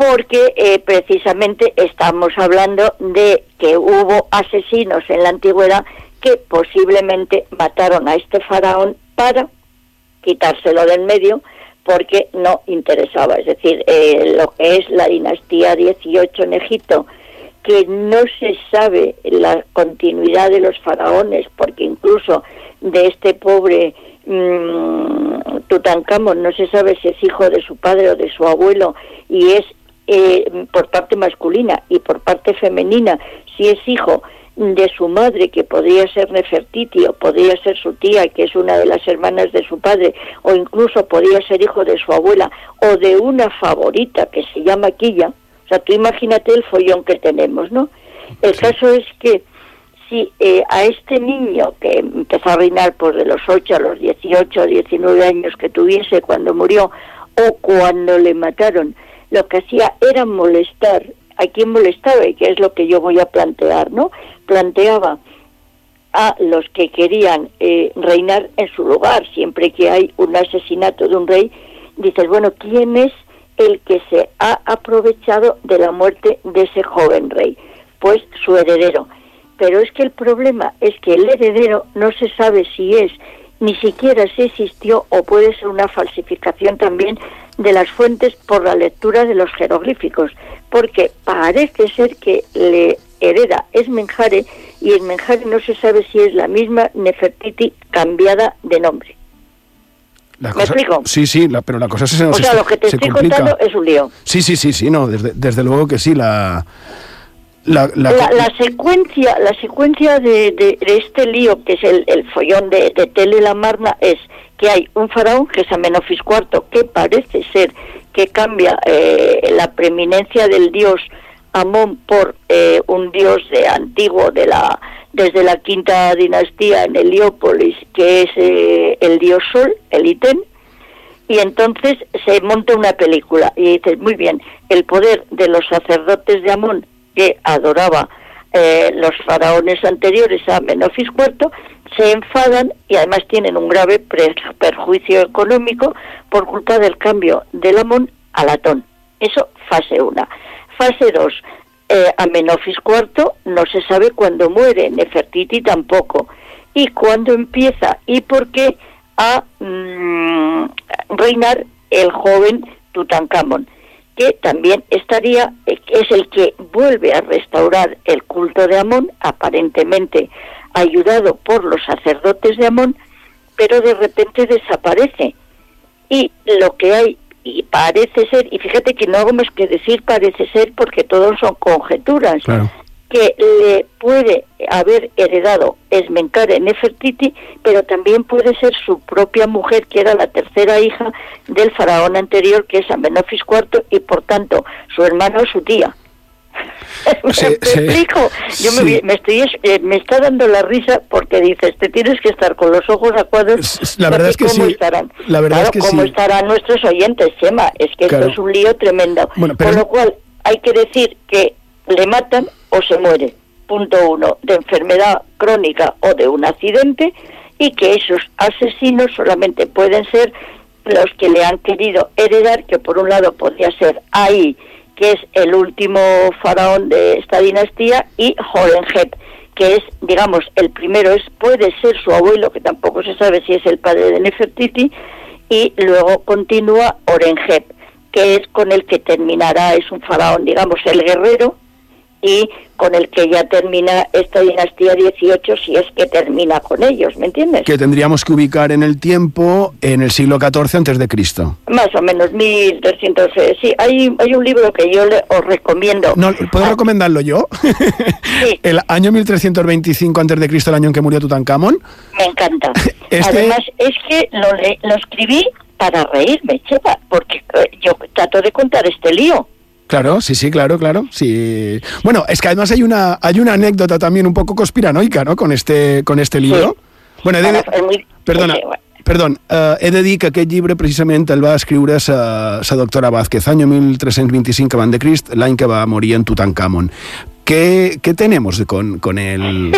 Porque eh, precisamente estamos hablando de que hubo asesinos en la antigüedad que posiblemente mataron a este faraón para quitárselo del medio porque no interesaba. Es decir, eh, lo que es la dinastía 18 en Egipto, que no se sabe la continuidad de los faraones, porque incluso de este pobre mmm, Tutankamón no se sabe si es hijo de su padre o de su abuelo, y es eh, por parte masculina y por parte femenina, si es hijo de su madre, que podría ser Nefertiti, o podría ser su tía, que es una de las hermanas de su padre, o incluso podría ser hijo de su abuela, o de una favorita que se llama Quilla. O sea, tú imagínate el follón que tenemos, ¿no? El caso es que si eh, a este niño que empezó a reinar por de los 8 a los 18 o 19 años que tuviese cuando murió, o cuando le mataron, lo que hacía era molestar a quien molestaba y que es lo que yo voy a plantear, ¿no? Planteaba a los que querían eh, reinar en su lugar, siempre que hay un asesinato de un rey, dices, bueno, ¿quién es el que se ha aprovechado de la muerte de ese joven rey? Pues su heredero. Pero es que el problema es que el heredero no se sabe si es, ni siquiera si existió o puede ser una falsificación también de las fuentes por la lectura de los jeroglíficos porque parece ser que le hereda Esmenjare y Esmenjare no se sabe si es la misma Nefertiti cambiada de nombre. ¿Me explico? Sí, sí, pero la cosa se O sea, lo que te estoy contando es un lío. Sí, sí, sí, sí, no, desde, desde luego que sí, la... la, la, secuencia la secuencia de, de, este lío que es el, el follón de, de Tele la Marna es que hay un faraón que es Amenofis IV que parece ser que cambia eh, la preeminencia del dios Amón por eh, un dios de antiguo de la desde la quinta dinastía en Heliópolis que es eh, el dios Sol el Iten y entonces se monta una película y dices muy bien el poder de los sacerdotes de Amón que adoraba eh, los faraones anteriores a Menofis IV se enfadan y además tienen un grave perjuicio económico por culpa del cambio del Amón al Atón. Eso fase 1. Fase 2. Eh, Amenofis IV no se sabe cuándo muere, Nefertiti tampoco. Y cuándo empieza y por qué a mm, reinar el joven Tutankamón que también estaría, eh, es el que vuelve a restaurar el culto de Amón, aparentemente ayudado por los sacerdotes de Amón, pero de repente desaparece. Y lo que hay, y parece ser, y fíjate que no hago más que decir parece ser porque todos son conjeturas, que le puede haber heredado Esmencare Nefertiti, pero también puede ser su propia mujer, que era la tercera hija del faraón anterior, que es Amenofis IV, y por tanto su hermano o su tía. ¿Me, explico? Yo me, estoy, eh, me está dando la risa porque dices, te tienes que estar con los ojos acuados. La verdad es que ¿cómo sí. Estarán? La verdad es que ¿Cómo estarán nuestros oyentes, Chema? Es que esto es un lío tremendo. Con lo cual, hay que decir que le matan o se muere. Punto uno, de enfermedad crónica o de un accidente y que esos asesinos solamente pueden ser los que le han querido heredar, que por un lado podría ser ahí, que es el último faraón de esta dinastía, y Horenheb, que es, digamos, el primero, es puede ser su abuelo, que tampoco se sabe si es el padre de Nefertiti, y luego continúa Orenheb, que es con el que terminará, es un faraón, digamos, el guerrero, y con el que ya termina esta dinastía 18 si es que termina con ellos, ¿me entiendes? Que tendríamos que ubicar en el tiempo en el siglo XIV antes de Cristo. Más o menos 1300, eh, sí, hay, hay un libro que yo le, os recomiendo. No, ¿Puedo ah. recomendarlo yo? Sí. el año 1325 antes de Cristo, el año en que murió Tutankamón. Me encanta. Este Además es que lo, lo escribí para reírme, chepa, porque eh, yo trato de contar este lío. Claro, sí, sí, claro, claro. Sí. Bueno, es que además hay una, hay una anécdota también un poco conspiranoica, ¿no? Con este, con este libro. Sí. Bueno, de... muy... perdona, sí, bueno. Perdón, uh, he de dir que aquest llibre precisament el va escriure sa, sa doctora Vázquez, any 1325 abans de Crist, l'any que va morir en Tutankamon. ¿Qué, qué tenemos con, con el,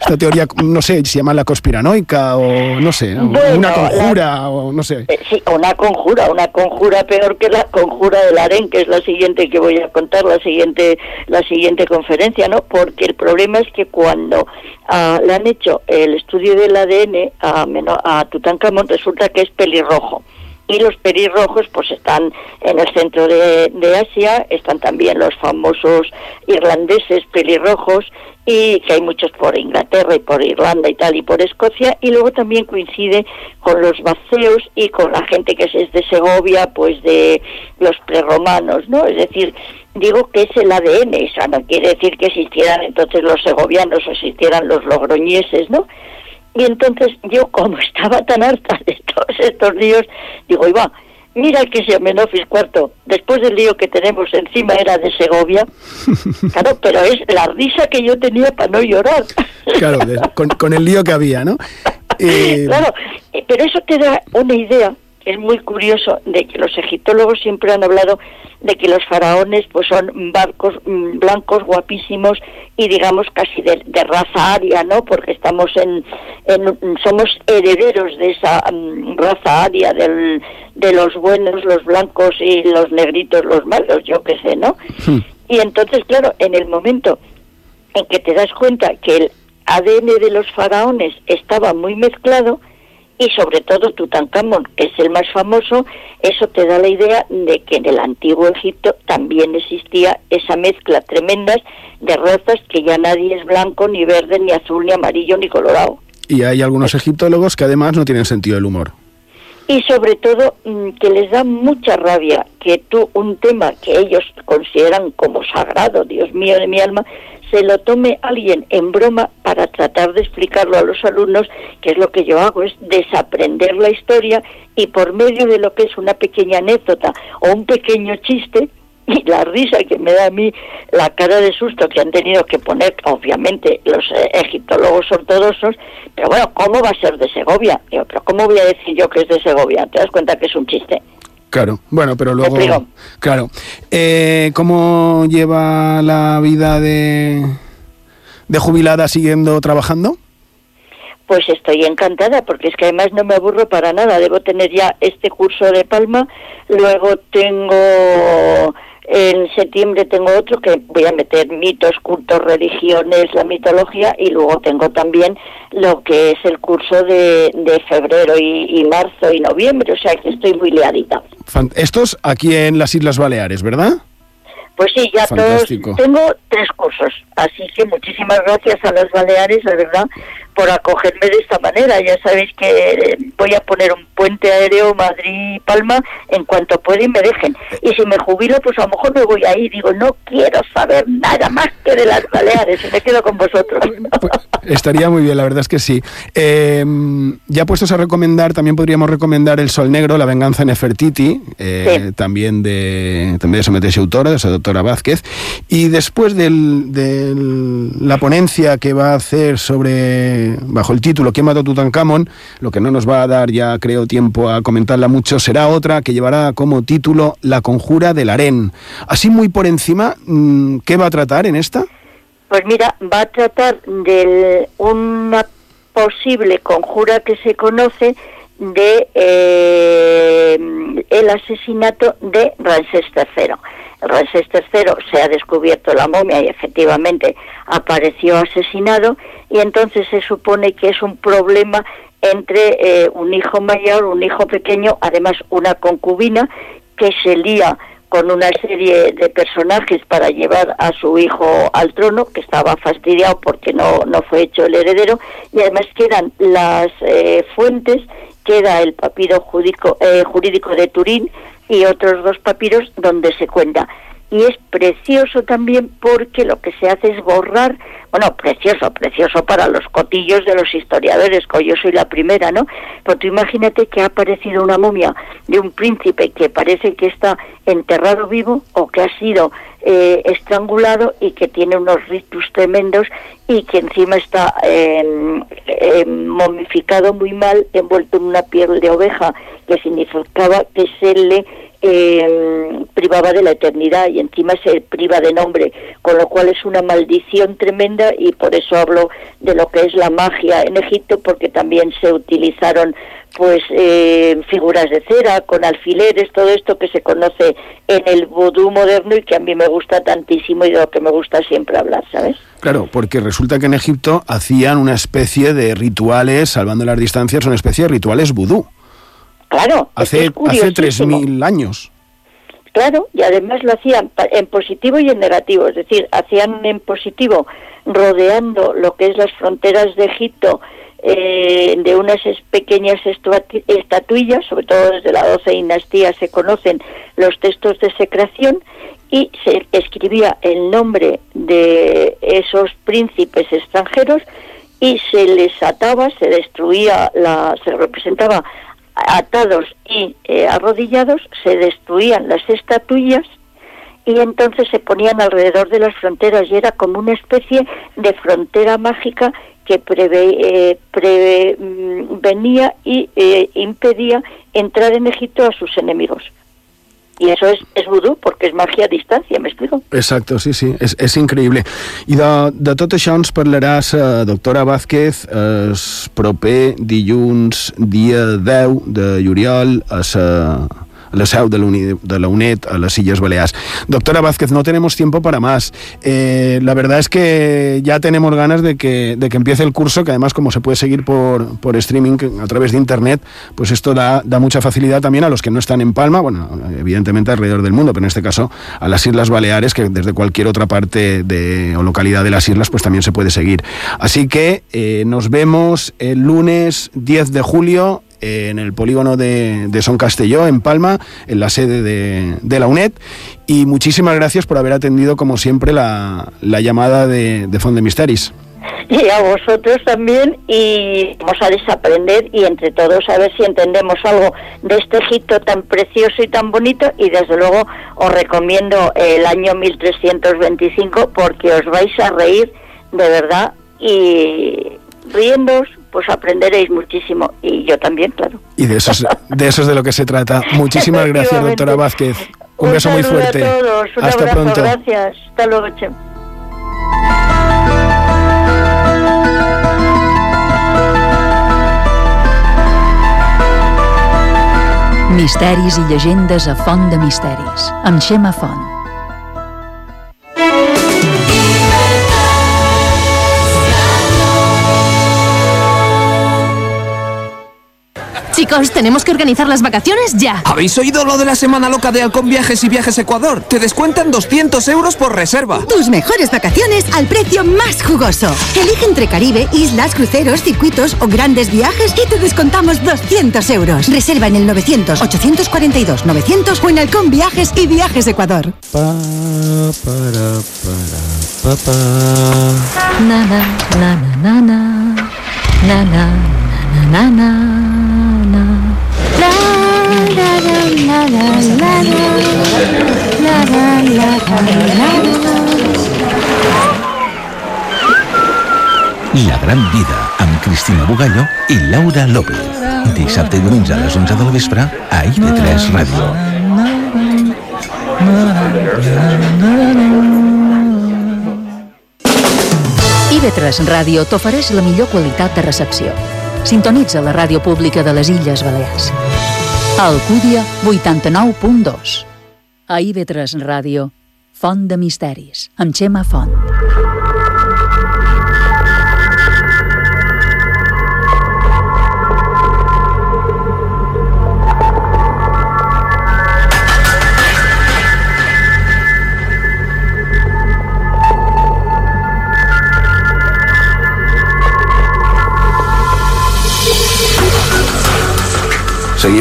esta teoría, no sé, se llama la conspiranoica o no sé, bueno, una conjura la, o no sé? Eh, sí, una conjura, una conjura peor que la conjura del AREN, que es la siguiente que voy a contar, la siguiente, la siguiente conferencia, ¿no? Porque el problema es que cuando uh, le han hecho el estudio del ADN a, a Tutankamón, resulta que es pelirrojo y los pelirrojos pues están en el centro de, Asia, están también los famosos irlandeses pelirrojos y que hay muchos por Inglaterra y por Irlanda y tal y por Escocia y luego también coincide con los vaceos y con la gente que es de Segovia pues de los prerromanos, ¿no? Es decir, digo que es el ADN, eso no quiere decir que existieran entonces los segovianos o existieran los logroñeses, ¿no? Y entonces yo, como estaba tan harta de todos estos líos, digo, Iván, mira que se Menofis cuarto, después del lío que tenemos encima era de Segovia, claro, pero es la risa que yo tenía para no llorar. Claro, con, con, el lío que había, ¿no? Eh... Claro, eh, pero eso te da una idea, es muy curioso, de que los egiptólogos siempre han hablado de que los faraones pues son barcos mm, blancos guapísimos y digamos casi de, de raza aria, ¿no? Porque estamos en, en, somos herederos de esa um, raza aria del, de los buenos, los blancos y los negritos, los malos, yo qué sé, ¿no? Sí. Y entonces, claro, en el momento en que te das cuenta que el ADN de los faraones estaba muy mezclado, y sobre todo Tutankamón, que es el más famoso, eso te da la idea de que en el antiguo Egipto también existía esa mezcla tremenda de razas que ya nadie es blanco, ni verde, ni azul, ni amarillo, ni colorado. Y hay algunos egiptólogos que además no tienen sentido del humor. Y sobre todo mm, que les da mucha rabia que tú un tema que ellos consideran como sagrado, Dios mío de mi alma, se lo tome alguien en broma para tratar de explicarlo a los alumnos, que es lo que yo hago, es desaprender la historia y por medio de lo que es una pequeña anécdota o un pequeño chiste, y la risa que me da a mí, la cara de susto que han tenido que poner, obviamente, los eh, egiptólogos ortodoxos, pero bueno, ¿cómo va a ser de Segovia? pero ¿cómo voy a decir yo que es de Segovia? ¿Te das cuenta que es un chiste? Claro, bueno, pero luego... Claro. Eh, ¿Cómo lleva la vida de, de jubilada siguiendo trabajando? Pues estoy encantada, porque es que además no me aburro para nada. Debo tener ya este curso de Palma, luego tengo en septiembre tengo otro que voy a meter mitos, cultos, religiones, la mitología y luego tengo también lo que es el curso de, de febrero y, marzo y noviembre, o sea que estoy muy liadita. Estos aquí en las Islas Baleares, ¿verdad? Pues sí, ya todos tengo tres cursos, así que muchísimas gracias a las Baleares, la verdad, por acogerme de esta manera. Ya sabéis que voy a poner un puente aéreo Madrid-Palma en cuanto pueda y me dejen. Y si me jubilo, pues a lo mejor me voy ahí. Digo, no quiero saber nada más que de las Baleares y me quedo con vosotros. Pues, estaría muy bien, la verdad es que sí. Em, ya puestos a recomendar, también podríamos recomendar El Sol Negro, La Venganza en Nefertiti, eh, también de también de Autora, de esa doctora Vázquez. Y después de la ponencia que va a hacer sobre bajo el título ¿Quién mató Tutankamón? Lo que no nos va a dar ya, creo, tiempo a comentarla mucho, será otra que llevará como título La conjura del harén. Así muy por encima, mm, ¿qué va a tratar en esta? Pues mira, va a tratar de una posible conjura que se conoce de eh, el asesinato de Ramsés III. Ramsés III se ha descubierto la momia y efectivamente apareció asesinado y entonces se supone que es un problema entre eh, un hijo mayor, un hijo pequeño, además una concubina que se lía con una serie de personajes para llevar a su hijo al trono, que estaba fastidiado porque no, no fue hecho el heredero, y además quedan las eh, fuentes, queda el papiro jurídico, eh, jurídico de Turín y otros dos papiros donde se cuenta y es precioso también porque lo que se hace es borrar, bueno, precioso, precioso para los cotillos de los historiadores, que yo soy la primera, ¿no? Pero tú imagínate que ha aparecido una momia de un príncipe que parece que está enterrado vivo o que ha sido eh, estrangulado y que tiene unos ritus tremendos y que encima está em, momificado muy mal, envuelto en una piel de oveja, que significaba que se le eh, privaba de la eternidad y encima se priva de nombre, con lo cual es una maldición tremenda y por eso hablo de lo que es la magia en Egipto, porque también se utilizaron pues eh, figuras de cera con alfileres, todo esto que se conoce en el vudú moderno y que a mí me gusta tantísimo y de lo que me gusta siempre hablar, ¿sabes? Claro, porque resulta que en Egipto hacían una especie de rituales, salvando las distancias, una especie de rituales vudú. Claro. Hace, hace 3.000 años. Claro, y además lo hacían en positivo y en negativo, es decir, hacían en positivo rodeando lo que es las fronteras de Egipto eh, de unas pequeñas estatuillas, sobre todo desde la 12 dinastía se conocen los textos de secreción y se escribía el nombre de esos príncipes extranjeros y se les ataba, se destruía, la, se representaba atados y eh, arrodillados, se destruían las estatuillas y entonces se ponían alrededor de las fronteras y era como una especie de frontera mágica que prevenía eh, y eh, impedía entrar en Egipto a sus enemigos. I això és, és vudú, perquè és màgia a distància, m'explico? Exacte, sí, sí, és, és increïble. I de, de tot això ens parlaràs, eh, doctora Vázquez, el proper dilluns, dia 10 de juliol, a la la seu de la, UNED a las Sillas Baleares. Doctora Vázquez, no tenemos tiempo para más. Eh, la verdad es que ya tenemos ganas de que, de que empiece el curso, que además como se puede seguir por, por streaming a través de Internet, pues esto da, da mucha facilidad también a los que no están en Palma, bueno, evidentemente alrededor del mundo, pero en este caso a las Islas Baleares, que desde cualquier otra parte de, o localidad de las islas, pues también se puede seguir. Así que eh, nos vemos el lunes 10 de julio en el polígono de, de Son Castelló, en Palma, en la sede de, de, la UNED. Y muchísimas gracias por haber atendido, como siempre, la, la llamada de, de Fond Misteris. Y a vosotros también, y vamos a desaprender y entre todos a ver si entendemos algo de este Egipto tan precioso y tan bonito. Y desde luego os recomiendo el año 1325 porque os vais a reír de verdad y riéndos pues aprenderéis muchísimo y yo también, claro. Y de eso es de, eso es de lo que se trata. Muchísimas gracias, doctora Vázquez. Un, Un beso muy fuerte. A todos. Un Hasta abrazo, pronto. gracias. Hasta luego, Chem. Misteris i llegendes a Font de Misteris, amb Xema Font. Chicos, tenemos que organizar las vacaciones ya. ¿Habéis oído lo de la semana loca de Halcón Viajes y Viajes Ecuador? Te descuentan 200 euros por reserva. Tus mejores vacaciones al precio más jugoso. Elige entre Caribe, islas, cruceros, circuitos o grandes viajes y te descontamos 200 euros. Reserva en el 900-842-900 o en Halcón Viajes y Viajes Ecuador. Pa, para, para, pa, pa. Na na na na na na na na na na na na La gran vida amb Cristina Bugallo i Laura López. Dissabte i diumenge a les 11 del vespre a IB3 Ràdio. IB3 Ràdio t'ofereix la millor qualitat de recepció Sintonitza la ràdio pública de les Illes Balears. Alcúdia, 89.2. A IB3 Ràdio, Font de Misteris, amb Xema Font.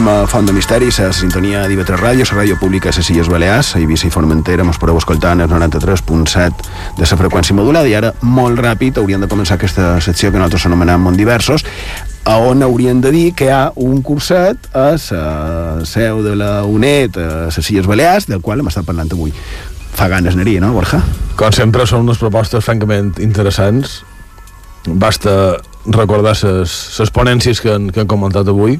Seguim a Font de Misteris, a sintonia d'IV3 Ràdio, la ràdio pública de les Balears, a Eivissa i Formentera, mos podeu escoltar en el 93.7 de la freqüència modulada i ara, molt ràpid, hauríem de començar aquesta secció que nosaltres anomenem Mont Diversos, a on hauríem de dir que hi ha un curset a la seu de la UNED a les Illes Balears, del qual hem estat parlant avui. Fa ganes anaria, no, Borja? Com sempre, són unes propostes francament interessants. Basta recordar les ponències que han, que han comentat avui,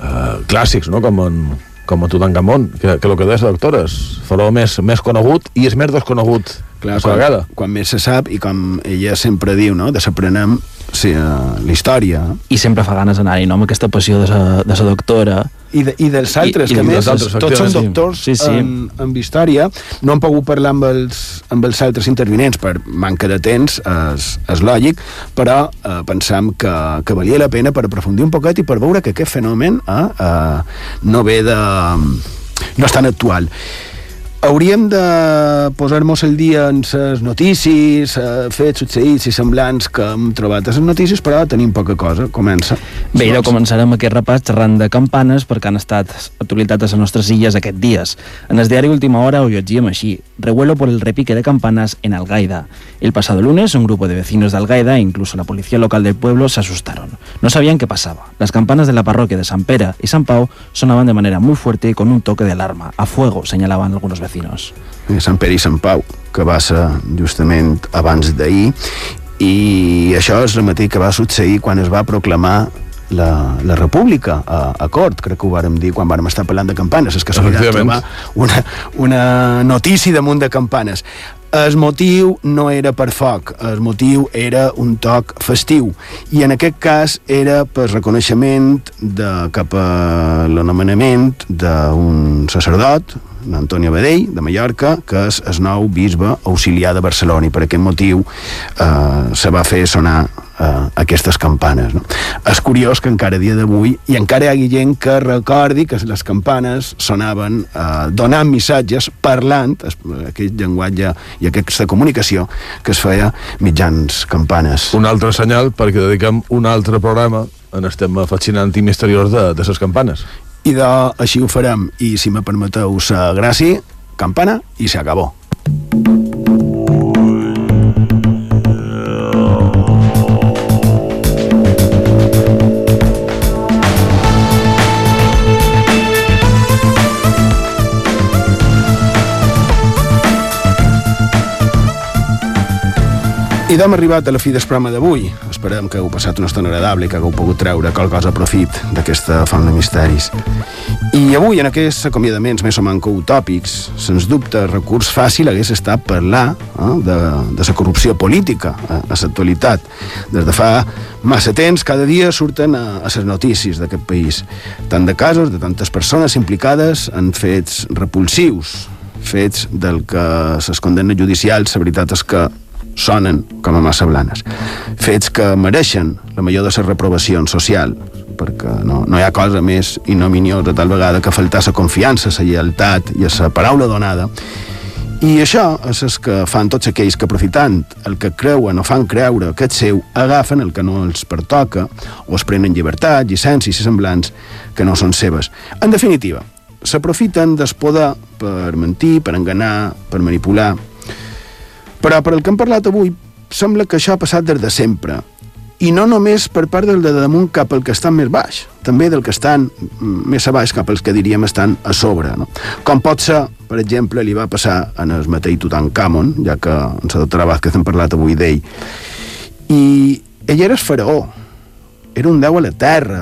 uh, clàssics, no? com, en, com a Tutankamon, que, que el que deia la doctora és farò més, més conegut i és més desconegut Clar, la quan, vegada. quan més se sap i com ella sempre diu, no? desaprenem sí, uh, la història. I sempre fa ganes anar-hi, no?, amb aquesta passió de sa, de sa doctora. I, de, i dels altres, I- i que dels més altres, tots són doctors. Sí, sí. En, en història. No han pogut parlar amb els, amb els altres intervinents per manca de temps, és, és lògic, però eh, pensam que, que valia la pena per aprofundir un poquet i per veure que aquest fenomen eh, eh, no ve de... no és tan actual. Hauríem de posar-nos el dia en les notícies, eh, fets succeïts i semblants que hem trobat a les notícies, però tenim poca cosa. Comença. Bé, idò començarem aquest repàs xerrant de campanes perquè han estat actualitats a les nostres illes aquests dies. En el diari Última Hora ho llegíem així. Revuelo por el repique de campanas en Algaida. El pasado lunes, un grupo de vecinos de Algaida e incluso la policía local del pueblo se asustaron. No sabían qué pasaba. Las campanas de la parroquia de San Pere y San Pau sonaban de manera muy fuerte y con un toque de alarma. A fuego, señalaban algunos vecinos. Eh, Sant Pere i Sant Pau, que va ser justament abans d'ahir, i això és el mateix que va succeir quan es va proclamar la, la república a, a Cort, crec que ho vàrem dir quan vàrem estar parlant de campanes, és que s'ha de trobar una, una notícia damunt de campanes. El motiu no era per foc, el motiu era un toc festiu. I en aquest cas era per reconeixement de, cap a l'anomenament d'un sacerdot, Antonio Badell, de Mallorca, que és el nou bisbe auxiliar de Barcelona. I per aquest motiu eh, se va fer sonar eh, aquestes campanes. No? És curiós que encara a dia d'avui i encara hi hagi gent que recordi que les campanes sonaven eh, donant missatges, parlant, es- aquest llenguatge i aquesta comunicació que es feia mitjans campanes. Un altre senyal perquè dediquem un altre programa en el tema fascinant i misteriós de, de les campanes. I de, així ho farem, i si me permeteu la gràcia, campana i s'acabó. I d'hem arribat a la fi del programa d'avui. Esperem que heu passat una estona agradable i que hagueu pogut treure qualque cosa a profit d'aquesta font de misteris. I avui, en aquests acomiadaments més o manco utòpics, sens dubte, recurs fàcil hagués estat parlar eh, de, de la corrupció política a, a l'actualitat. Des de fa massa temps, cada dia surten a, a les notícies d'aquest país. Tant de casos de tantes persones implicades en fets repulsius, fets del que les condenes judicials, la veritat és que sonen com a massa blanes. Fets que mereixen la millor de les reprovacions social, perquè no, no hi ha cosa més ignominiosa tal vegada que faltar la confiança, la lleialtat i la paraula donada. I això és el que fan tots aquells que aprofitant el que creuen o fan creure que és seu, agafen el que no els pertoca o es prenen llibertat, llicències i semblants que no són seves. En definitiva, s'aprofiten del poder per mentir, per enganar, per manipular, però per el que hem parlat avui, sembla que això ha passat des de sempre. I no només per part del de damunt cap al que estan més baix, també del que estan més a baix cap als que diríem estan a sobre. No? Com pot ser, per exemple, li va passar en el mateix Tutankamon, ja que en la doctora Vázquez hem parlat avui d'ell. I ell era el faraó, era un déu a la terra,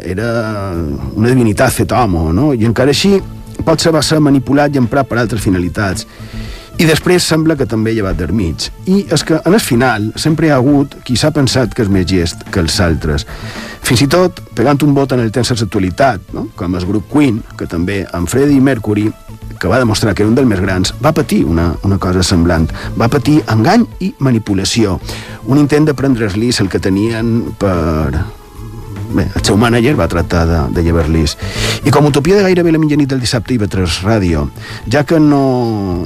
era una divinitat fet home, no? i encara així pot ser va ser manipulat i emprat per altres finalitats. I després sembla que també llevat del mig. I és que, en el final, sempre hi ha hagut qui s'ha pensat que és més gest que els altres. Fins i tot pegant un vot en el temps de l'actualitat, no? com el grup Queen, que també amb Freddie Mercury que va demostrar que era un dels més grans, va patir una, una cosa semblant. Va patir engany i manipulació. Un intent de prendre's-li el que tenien per, bé, el seu mànager va tractar de, de llevar-lis. I com utopia de gairebé la mitjanit del dissabte i Betres Ràdio, ja que no,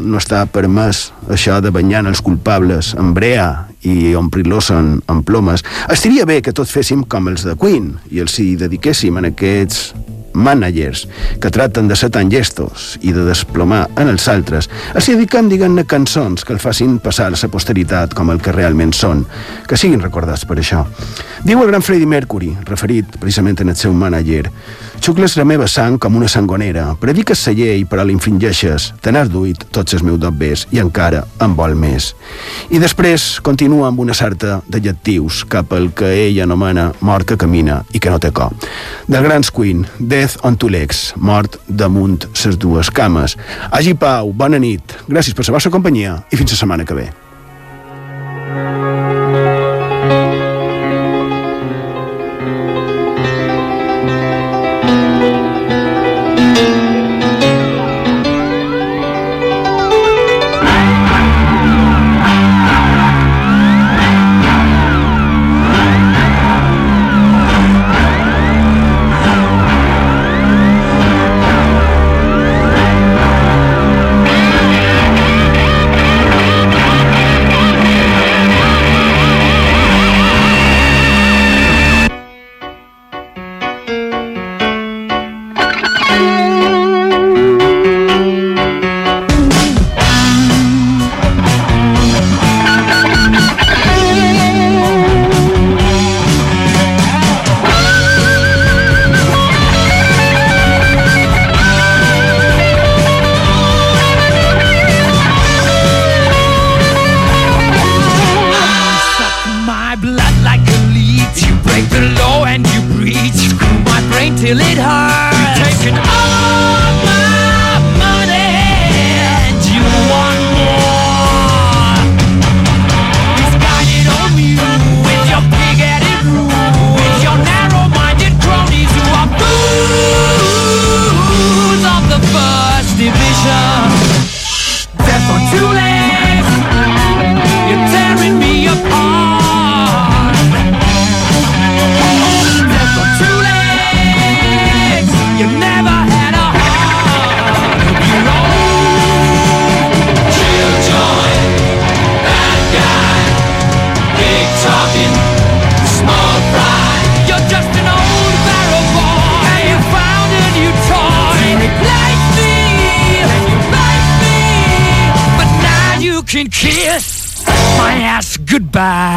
no està permès això de banyar els culpables amb brea i omplir-los en, en plomes, estaria bé que tots féssim com els de Queen i els hi dediquéssim en aquests managers que traten de ser tan gestos i de desplomar en els altres, es dediquen, diguem-ne, cançons que el facin passar a la posteritat com el que realment són, que siguin recordats per això. Diu el gran Freddie Mercury, referit precisament en el seu manager, xucles la meva sang com una sangonera, prediques la llei però l'infringeixes, te n'has duit tots els meus dobbers i encara en vol més. I després continua amb una certa d'adjectius cap al que ell anomena mort que camina i que no té cor. Del Grans Queen, Death on two legs, mort damunt ses dues cames. Hagi pau, bona nit, gràcies per la vostra companyia i fins la setmana que ve.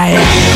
die.